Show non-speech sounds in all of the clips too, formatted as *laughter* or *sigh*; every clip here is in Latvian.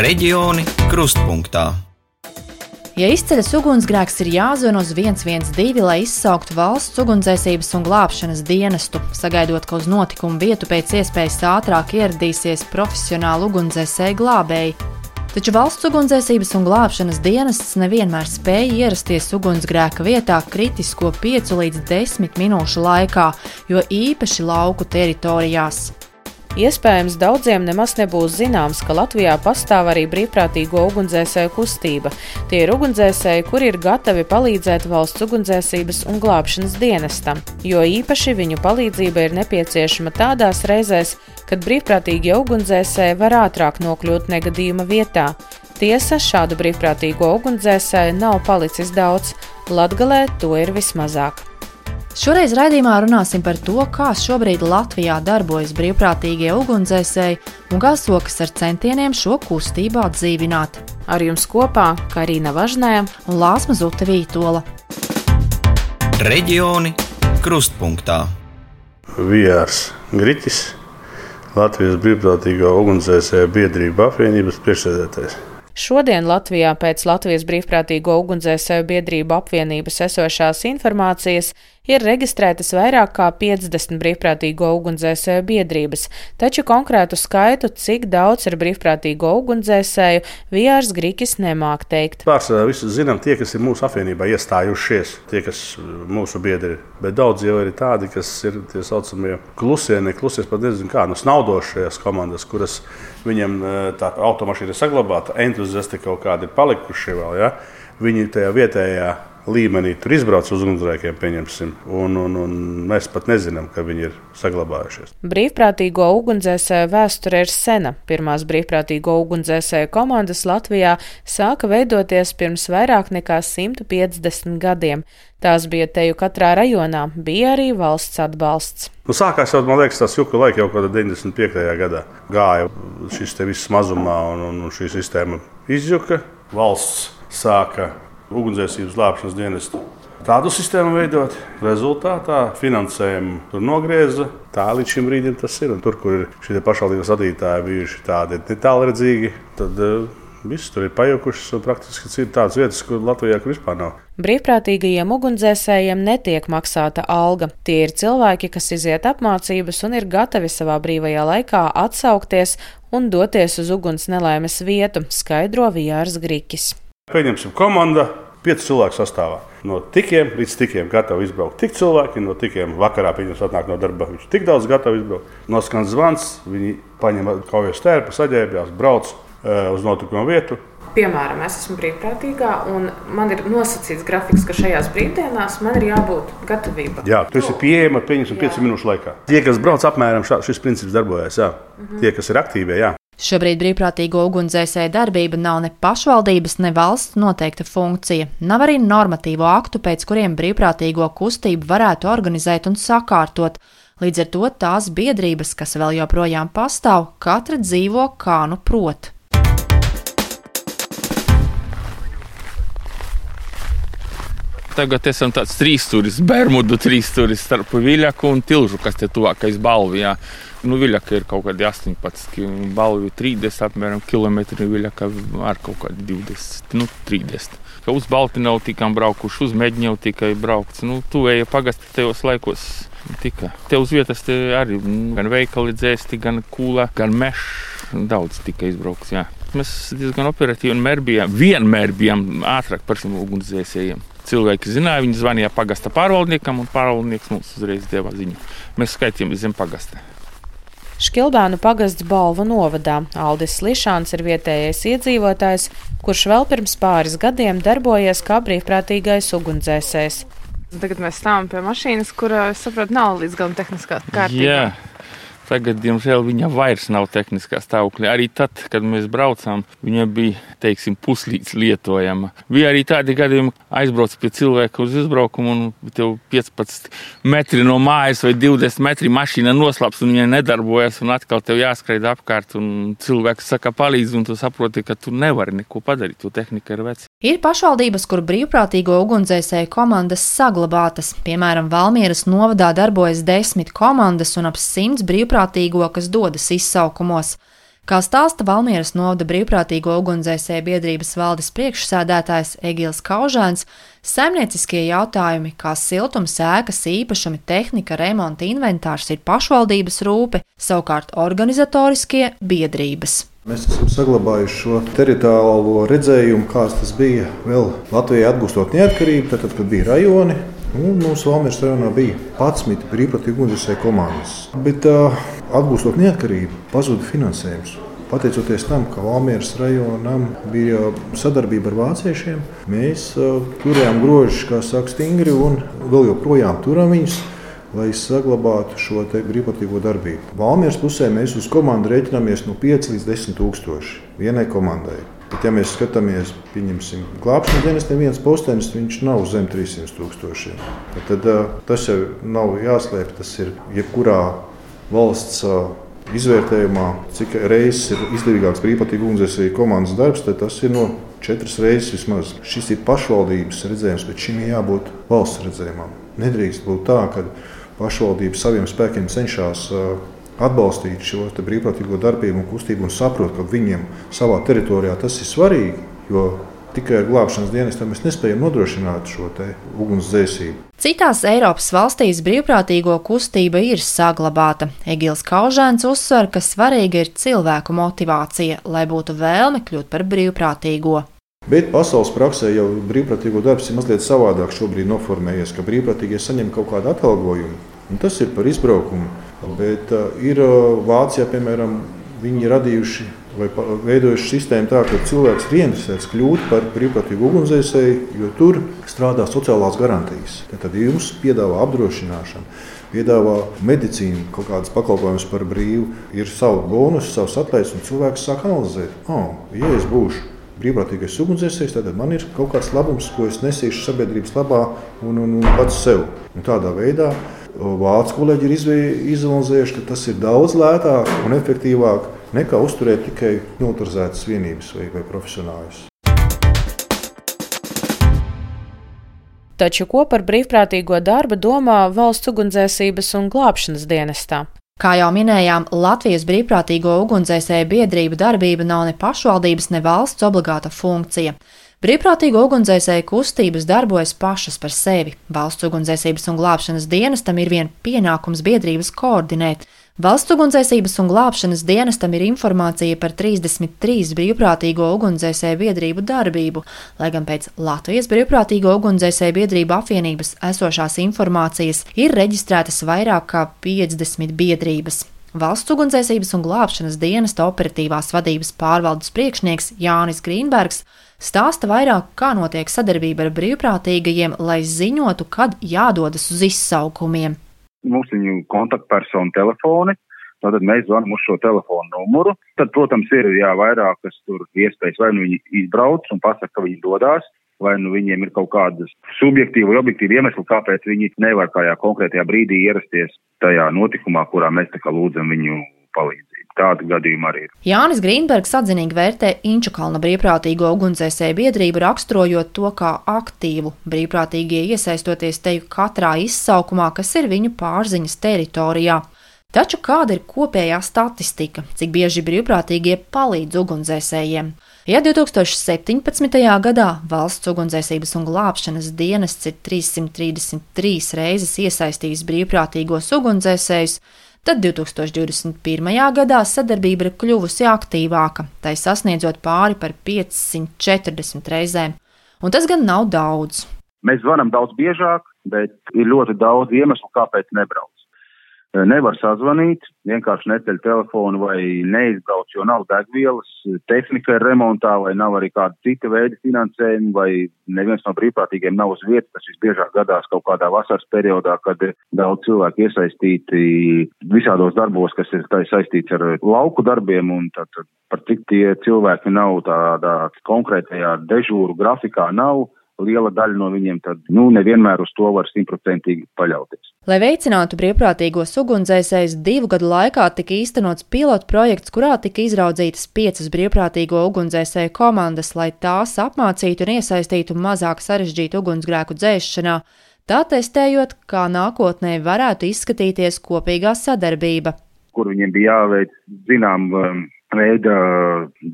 Reģioni krustpunktā. Ja izceļas ugunsgrēks, ir jāzvan uz 112, lai izsauktu valsts ugunsdzēsības un glābšanas dienestu, sagaidot, ka uz notikumu vietu pēc iespējas ātrāk ieradīsies profesionāli ugunsdzēsēji glābēji. Taču valsts ugunsdzēsības un glābšanas dienests nevienmēr spēja ierasties ugunsgrēka vietā kritisko 5 līdz 10 minūšu laikā, jo īpaši lauku teritorijās. Iespējams, daudziem nemaz nebūs zināms, ka Latvijā pastāv arī brīvprātīgo ugunsdzēsēju kustība. Tie ir ugunsdzēsēji, kuri ir gatavi palīdzēt valsts ugunsdzēsības un glābšanas dienestam, jo īpaši viņu palīdzība ir nepieciešama tādās reizēs, kad brīvprātīgie ugunsdzēsēji var ātrāk nokļūt negadījuma vietā. Tiesa, šādu brīvprātīgo ugunsdzēsēju nav palicis daudz, Latgalē to ir vismazāk. Šoreiz raidījumā runāsim par to, kā šobrīd Latvijā darbojas brīvprātīgie ugunsdzēsēji un kā sokas ar centieniem šo kustību atdzīvināt. Ar jums kopā Karina Važnē un Lāsma Zute Vītola. Reģioni krustpunktā. Vijārs Griķis, Latvijas brīvprātīgo ugunsdzēsēju biedrību apvienības priekšsēdētājs. Šodien Latvijā pēc Latvijas brīvprātīgo ugunsdzēsēju biedrību apvienības esošās informācijas ir reģistrētas vairāk kā 50 brīvprātīgo ugunsdzēsēju biedrības, taču konkrētu skaitu, cik daudz ir brīvprātīgo ugunsdzēsēju, Vijārs Grīkis nemāk teikt. Pārsvarā visi zinām tie, kas ir mūsu apvienībā iestājušies, tie, kas mūsu biedri, bet daudz jau ir tādi, kas ir tie saucamie klusie, ne klusie, pat nezinu kā, no nu, snaudošajās komandas, kuras viņam tā automašīna ir saglabāta, entuziasti kaut kādi ir palikuši vēl, ja? viņi tajā vietējā līmenī tur izbrauc uz ugunsgrēkiem, pieņemsim, un, un, un mēs pat nezinām, ka viņi ir saglabājušies. Brīvprātīgo ugunsdzēsēju vēsture ir sena. Pirmās brīvprātīgo ugunsdzēsēju komandas Latvijā sāka veidoties pirms vairāk nekā 150 gadiem. Tās bija teju katrā rajonā, bija arī valsts atbalsts. Nu, sākās jau, man liekas, tas juka laika jau kādā 95. gadā. Gāja šis te viss mazumā, un, un šī sistēma izjuka. Valsts sāka ugunsdzēsības glābšanas dienestu. Tādu sistēmu veidot, rezultātā finansējumu tur nogrieza. Tā līdz šim brīdim tas ir. Un tur, kur ir šie pašvaldības vadītāji bijuši tādi netālredzīgi, tad uh, viss tur ir pajukušas un praktiski ir tādas vietas, kur Latvijā kur vispār nav. Brīvprātīgajiem ugunsdzēsējiem netiek maksāta alga. Tie ir cilvēki, kas iziet apmācības un ir gatavi savā brīvajā laikā atsaukties un doties uz uguns nelaimes vietu, skaidro Vijārs Grīkis. Pieņemsim komandu, pieci cilvēku sastāvā. No tikiem līdz tikiem gatavi izbraukt tik cilvēki, no tikiem vakarā pieņems atnāk no darba. Viņš tik daudz gatavi izbraukt. Noskan zvans, viņi paņem kaujas tērpu, saģērbjās, brauc uh, uz notikumu vietu. Piemēram, es esmu brīvprātīgā, un man ir nosacīts grafiks, ka šajās brīvdienās man ir jābūt gatavībā. Jā, tas ir pieejams, pieņemsim, 5 minūšu laikā. Tie, kas brauc apmēram šā, šis princips darbojas, jā. Mm -hmm. Tie, kas ir aktīvie, jā. Šobrīd brīvprātīgo ugunsdzēsēju darbība nav ne pašvaldības, ne valsts noteikta funkcija. Nav arī normatīvo aktu, pēc kuriem brīvprātīgo kustību varētu organizēt un sakārtot. Līdz ar to tās biedrības, kas vēl joprojām pastāv, katra dzīvo kā nu prot. Tagad esam tāds trīsstūris, Bermudu trīsstūris starp Viļaku un Tilžu, kas te tuvākais Balvijā. Nu, Viļaka ir kaut kādi 18, balvi 30 apmēram kilometri, Viļaka ar kaut kādi 20, nu 30. Ka uz Baltinavu tikām braukuši, uz Meģņevu tikai braukts. Nu, tuvēja pagasti tajos laikos tika. Te uz vietas te arī gan veikali dzēsti, gan kūla, gan mežs. Daudz tika izbraukts, jā. Mēs diezgan operatīvi un mērbījām, vienmēr bijām ātrāk par šiem ugunsdzēsējiem. Cilvēki zināja, viņi zvanīja pagasta pārvaldniekam, un pārvaldnieks mums uzreiz deva ziņu. Mēs skaitījām zem pagasta. Škilbēnu pagasts Balvu novadā. Aldis Lišāns ir vietējais iedzīvotājs, kurš vēl pirms pāris gadiem darbojies kā brīvprātīgais ugunsdzēsējs. Tagad mēs stāvam pie mašīnas, kurā, es saprotu, nav līdz galam tehniskā kārtībā. Jā. Tagad, diemžēl, viņa vairs nav tehniskā stāvoklī. Arī tad, kad mēs braucām, viņa bija teiksim, puslīdz lietojama. Bija arī tādi gadījumi, aizbrauc pie cilvēka uz izbraukumu, un tev 15 metri no mājas vai 20 metri mašīna noslēpts, un viņa nedarbojas, un atkal tev jāskraid apkārt. Cilvēks saka, palīdzi, un tu saproti, ka tu nevari neko padarīt. Tu tehnika ir veca. Ir pašvaldības, kur brīvprātīgo ugunsdzēsēju komandas saglabātas. Piemēram, Valmieras novadā darbojas desmit komandas un ap simts brīvprātīgo brīvprātīgo, kas dodas izsaukumos. Kā stāsta Valmieras novada brīvprātīgo ugunsdzēsēju biedrības valdes priekšsēdētājs Egils Kaužāns, saimnieciskie jautājumi, kā siltums, ēkas, īpašumi, tehnika, remonta inventārs ir pašvaldības rūpe, savukārt organizatoriskie biedrības. Mēs esam saglabājuši šo teritoriālo redzējumu, kāds tas bija vēl Latvijai atgūstot neatkarību, tad, kad bija rajoni. Un mūsu Valmīras rajonā bija 11 brīvprātīgi ugunsdzēsēju komandas. Bet atgūstot neatkarību, pazuda finansējums. Pateicoties tam, ka Valmīras rajonam bija sadarbība ar vāciešiem, mēs turējām grožus, kā saka, stingri un vēl joprojām turam viņus lai saglabātu šo brīvprātīgo darbību. Valmieras pusē mēs uz komandu rēķinamies no 5 līdz 10 tūkstoši vienai komandai. Bet, ja mēs skatāmies, pieņemsim, glābšanas dienestiem viens postenis, nav zem 300 tūkstošiem. Tad tas jau nav jāslēpj. Tas ir jebkurā valsts izvērtējumā, cik reizes ir izdevīgāks brīvprātīgi ugunsdzēsēju komandas darbs, tad tas ir no četras reizes vismaz. Šis ir pašvaldības redzējums, bet šim ir jābūt valsts redzējumam. Nedrīkst būt tā, ka pašvaldības saviem spēkiem cenšas atbalstīt šo brīvprātīgo darbību un kustību un saprot, ka viņiem savā teritorijā tas ir svarīgi. Jo tikai ar glābšanas dienestam mēs nespējam nodrošināt šo ugunsdzēsību. Citās Eiropas valstīs brīvprātīgo kustība ir saglabāta. Egils Kaužēns uzsver, ka svarīga ir cilvēku motivācija, lai būtu vēlme kļūt par brīvprātīgo. Bet pasaules praksē jau brīvprātīgo darbs ir mazliet savādāk šobrīd noformējies, ka brīvprātīgie saņem kaut kādu atalgojumu. Tas ir par izbraukumu. Bet uh, ir uh, Vācijā, piemēram, viņi radījuši vai veidojuši sistēmu tā, ka cilvēks ir ieinteresēts kļūt par brīvprātīgu ugunsdzēsēju, jo tur strādā sociālās garantijas. Tad jums piedāvā apdrošināšanu, piedāvā medicīnu, kaut kādas pakalpojumus par brīvu, ir savu bonusu, savs atlaides, un cilvēks sāk analizēt, oh, ja es būšu brīvprātīgais ugunsdzēsējs, tad man ir kaut kāds labums, ko es nesīšu sabiedrības labā un, un, un pats sev. Un tādā veidā Vācu kolēģi ir izanalizējuši, ka tas ir daudz lētāk un efektīvāk nekā uzturēt tikai militarizētas vienības vai, vai profesionāļus. Taču ko par brīvprātīgo darbu domā valsts ugunsdzēsības un glābšanas dienestā? Kā jau minējām, Latvijas brīvprātīgo ugunsdzēsēju biedrību darbība nav ne pašvaldības, ne valsts obligāta funkcija. Brīvprātīgo ugunsdzēsēju kustības darbojas pašas par sevi. Valsts ugunsdzēsības un glābšanas dienestam ir vien pienākums biedrības koordinēt. Valsts ugunsdzēsības un glābšanas dienestam ir informācija par 33 brīvprātīgo ugunsdzēsēju biedrību darbību, lai gan pēc Latvijas brīvprātīgo ugunsdzēsēju biedrību apvienības esošās informācijas ir reģistrētas vairāk kā 50 biedrības. Valsts ugunsdzēsības un glābšanas dienesta operatīvās vadības pārvaldes priekšnieks Jānis Grīnbergs stāsta vairāk, kā notiek sadarbība ar brīvprātīgajiem, lai ziņotu, kad jādodas uz izsaukumiem. Mums viņu kontaktpersonu telefoni, Tātad mēs zvanām uz šo telefonu numuru. Tad, protams, ir jā, vairākas tur iespējas, vai nu viņi izbrauc un pasaka, ka viņi dodas, vai nu viņiem ir kaut kādas subjektīva vai objektīva iemesla, kāpēc viņi nevar kājā konkrētajā brīdī ierasties tajā notikumā, kurā mēs tā kā lūdzam viņu palīdzību. Tāda gadījuma arī ir. Jānis Grīnbergs atzinīgi vērtē Inčukalna brīvprātīgo ugunsdzēsēju biedrību, raksturojot to kā aktīvu. Brīvprātīgie iesaistoties teju katrā izsaukumā, kas ir viņu pārziņas teritorijā. Taču kāda ir kopējā statistika, cik bieži brīvprātīgie palīdz ugunsdzēsējiem? Ja 2017. gadā valsts ugunsdzēsības un glābšanas dienests ir 333 reizes iesaistījis brīvprātīgos ugunsdzēsējus, Tad 2021. gadā sadarbība ir kļuvusi aktīvāka, tai sasniedzot pāri par 540 reizēm. Un tas gan nav daudz. Mēs zvanām daudz biežāk, bet ir ļoti daudz iemeslu, kāpēc nebraukt. Eh, nevar sazvanīt, vienkārši neceļ telefonu vai neizbrauc, jo nav degvielas, tehnika ir remontā vai nav arī kāda cita veida finansējuma vai neviens no brīvprātīgiem nav uz vietas. Tas visbiežāk gadās kaut kādā vasaras periodā, kad daudz cilvēku iesaistīti visādos darbos, kas ir saistīts ar lauku darbiem un tad par cik tie cilvēki nav tādā konkrētajā dežūru grafikā nav liela daļa no viņiem tad nu, nevienmēr uz to var simtprocentīgi paļauties. Lai veicinātu brīvprātīgos ugunsdzēsējus, divu gadu laikā tika īstenots pilotu projekts, kurā tika izraudzītas piecas brīvprātīgo ugunsdzēsēju komandas, lai tās apmācītu un iesaistītu mazāk sarežģītu ugunsgrēku dzēšanā, tā testējot, kā nākotnē varētu izskatīties kopīgā sadarbība. Kur viņiem bija jāveic zinām um, veida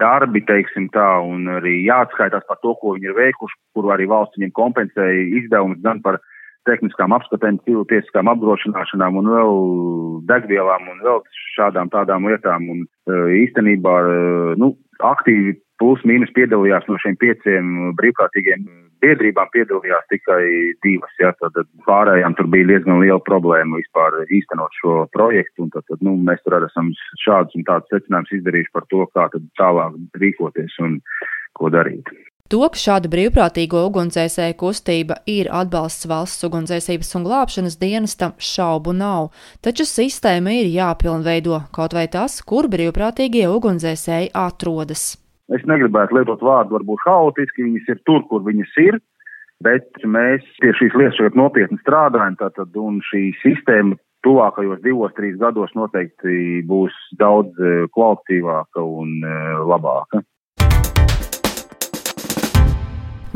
darbi, teiksim tā, un arī jāatskaitās par to, ko viņi ir veikuši, kuru arī valsts viņiem kompensēja izdevumus gan par tehniskām apskatēm, tiesiskām apdrošināšanām un vēl degvielām un vēl šādām tādām lietām. Un īstenībā, nu, aktīvi plus mīnus piedalījās no šiem pieciem brīvprātīgiem biedrībām piedalījās tikai divas, jā, tad pārējām tur bija diezgan liela problēma vispār īstenot šo projektu, un tad, tad nu, mēs tur arī esam šādus un tādus secinājumus izdarījuši par to, kā tad tālāk rīkoties un ko darīt. To, ka šāda brīvprātīgo ugunsdzēsēju kustība ir atbalsts valsts ugunsdzēsības un glābšanas dienestam, šaubu nav, taču sistēma ir jāpilnveido, kaut vai tas, kur brīvprātīgie ugunsdzēsēji atrodas. Es negribētu lietot vārdu, varbūt haotiski, viņas ir tur, kur viņas ir, bet mēs pie šīs lietas ļoti nopietni strādājam, tātad, un šī sistēma tuvākajos divos, trīs gados noteikti būs daudz eh, kvalitatīvāka un eh, labāka.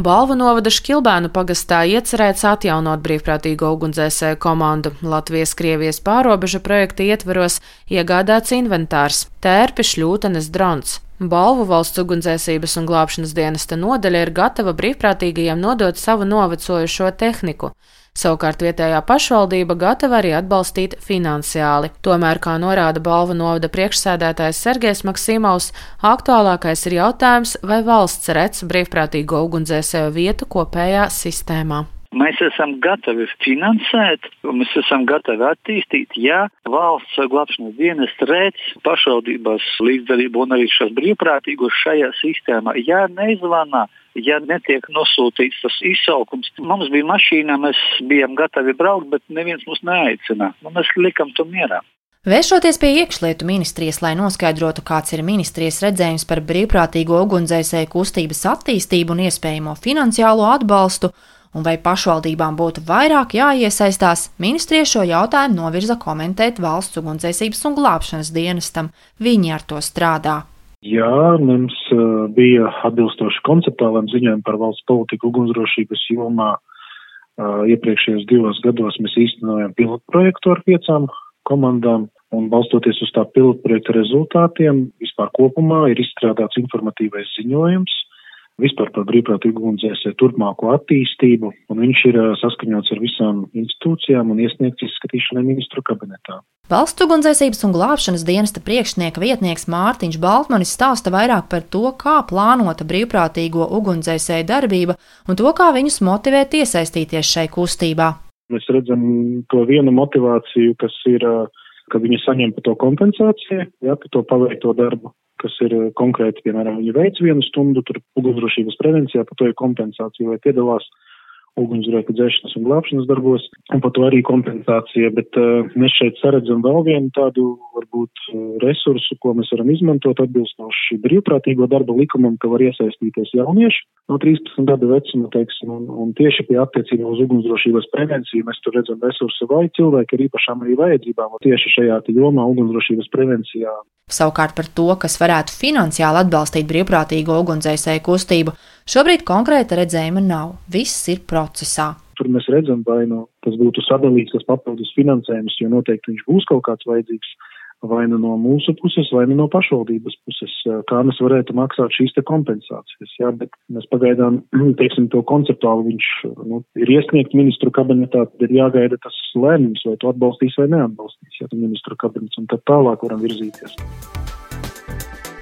Balvu novada Škilbēnu pagastā iecerēts atjaunot brīvprātīgo ugunsdzēsēju komandu. Latvijas-Krievijas pārobeža projekta ietveros iegādāts inventārs - tērpi, šļūtenes, drons. Balvu valsts ugunsdzēsības un glābšanas dienesta nodaļa ir gatava brīvprātīgajiem nodot savu novecojušo tehniku. Savukārt vietējā pašvaldība gatava arī atbalstīt finansiāli. Tomēr, kā norāda balva novada priekšsēdētājs Sergejs Maksimovs, aktuālākais ir jautājums, vai valsts redz brīvprātīgo ugunsdzēsēju vietu kopējā sistēmā. Mēs esam gatavi finansēt, mēs esam gatavi attīstīt, ja valsts glābšanas dienas redz pašvaldībās līdzdalību un arī šos brīvprātīgos šajā sistēmā. Ja neizvanā, ja netiek nosūtīts tas izsaukums. Mums bija mašīna, mēs bijām gatavi braukt, bet neviens mūs neaicināja. Nu, mēs likam to mierā. Vēršoties pie iekšlietu ministrijas, lai noskaidrotu, kāds ir ministrijas redzējums par brīvprātīgo ugunsdzēsēju kustības attīstību un iespējamo finansiālo atbalstu, un vai pašvaldībām būtu vairāk jāiesaistās, ministrija šo jautājumu novirza komentēt valsts ugunsdzēsības un glābšanas dienestam. Viņi ar to strādā. Jā, mums uh, bija atbilstoši konceptuāliem ziņojumiem par valsts politiku ugunsdrošības jomā. Uh, iepriekšējos divos gados mēs īstenojam pilotprojektu ar piecām komandām, un balstoties uz tā pilotprojekta rezultātiem, vispār kopumā ir izstrādāts informatīvais ziņojums, vispār par brīvprātīgu ugunsdzēsēju turpmāko attīstību, un viņš ir saskaņots ar visām institūcijām un iesniegts izskatīšanai ministru kabinetā. Valsts ugunsdzēsības un glābšanas dienesta priekšnieka vietnieks Mārtiņš Baltmanis stāsta vairāk par to, kā plānota brīvprātīgo ugunsdzēsēju darbība un to, kā viņus motivēt iesaistīties šai kustībā. Mēs redzam to vienu motivāciju, kas ir, ka viņi saņem par to kompensāciju, ja, par to paveikto darbu kas ir eh, konkrēti, piemēram, viņi veic vienu stundu, tur ugunsdrošības prevencijā, par to ir kompensācija vai piedalās ugunsgrēku dzēšanas un glābšanas darbos, un par to arī kompensācija, bet uh, mēs šeit saredzam vēl vienu tādu, varbūt, uh, resursu, ko mēs varam izmantot atbilstoši brīvprātīgo darba likumam, ka var iesaistīties jaunieši no 13 gadu vecuma, teiksim, un, un tieši pie attiecībā uz ugunsdrošības prevenciju mēs tur redzam resursu vai cilvēki ar īpašām arī vajadzībām, tieši šajā jomā ugunsdrošības prevencijā. Savukārt par to, kas varētu finansiāli atbalstīt brīvprātīgo ugunsdzēsēju kustību, Šobrīd konkrēta redzējuma nav, viss ir procesā. Tur mēs redzam, vai nu tas būtu sadalīts, tas papildus finansējums, jo noteikti viņš būs kaut kāds vajadzīgs vai nu no mūsu puses, vai nu no pašvaldības puses, kā mēs varētu maksāt šīs te kompensācijas. Jā, bet mēs pagaidām, *clears throat* teiksim, to konceptuāli viņš nu, ir iesniegt ministru kabinetā, tad ir jāgaida tas lēmums, vai to atbalstīs vai neatbalstīs, ja ministru kabinets, un tad tālāk varam virzīties.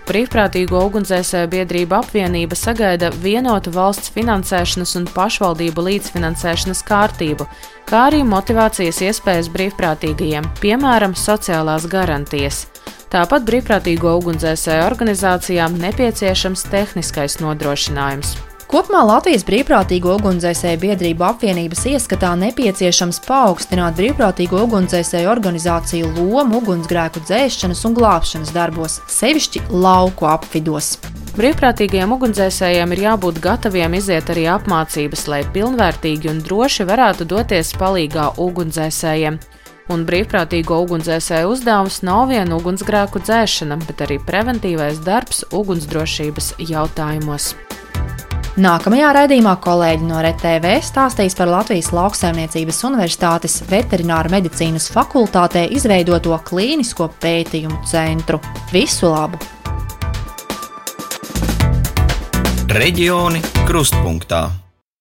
Brīvprātīgo ugunsdzēsēju biedrība apvienība sagaida vienotu valsts finansēšanas un pašvaldību līdzfinansēšanas kārtību, kā arī motivācijas iespējas brīvprātīgajiem, piemēram, sociālās garantijas. Tāpat brīvprātīgo ugunsdzēsēju organizācijām nepieciešams tehniskais nodrošinājums. Kopumā Latvijas brīvprātīgo ugunsdzēsēju biedrību apvienības ieskatā nepieciešams paaugstināt brīvprātīgo ugunsdzēsēju organizāciju lomu ugunsgrēku dzēšanas un glābšanas darbos, sevišķi lauku apvidos. Brīvprātīgajiem ugunsdzēsējiem ir jābūt gataviem iziet arī apmācības, lai pilnvērtīgi un droši varētu doties palīgā ugunsdzēsējiem. Un brīvprātīgo ugunsdzēsēju uzdevums nav vien ugunsgrēku dzēšana, bet arī preventīvais darbs ugunsdrošības jautājumos. Nākamajā raidījumā kolēģi no RTV stāstīs par Latvijas Lauksaimniecības Universitātes Veterināru medicīnas fakultātē izveidoto klīnisko pētījumu centru. Visu labu! Reģioni krustpunktā.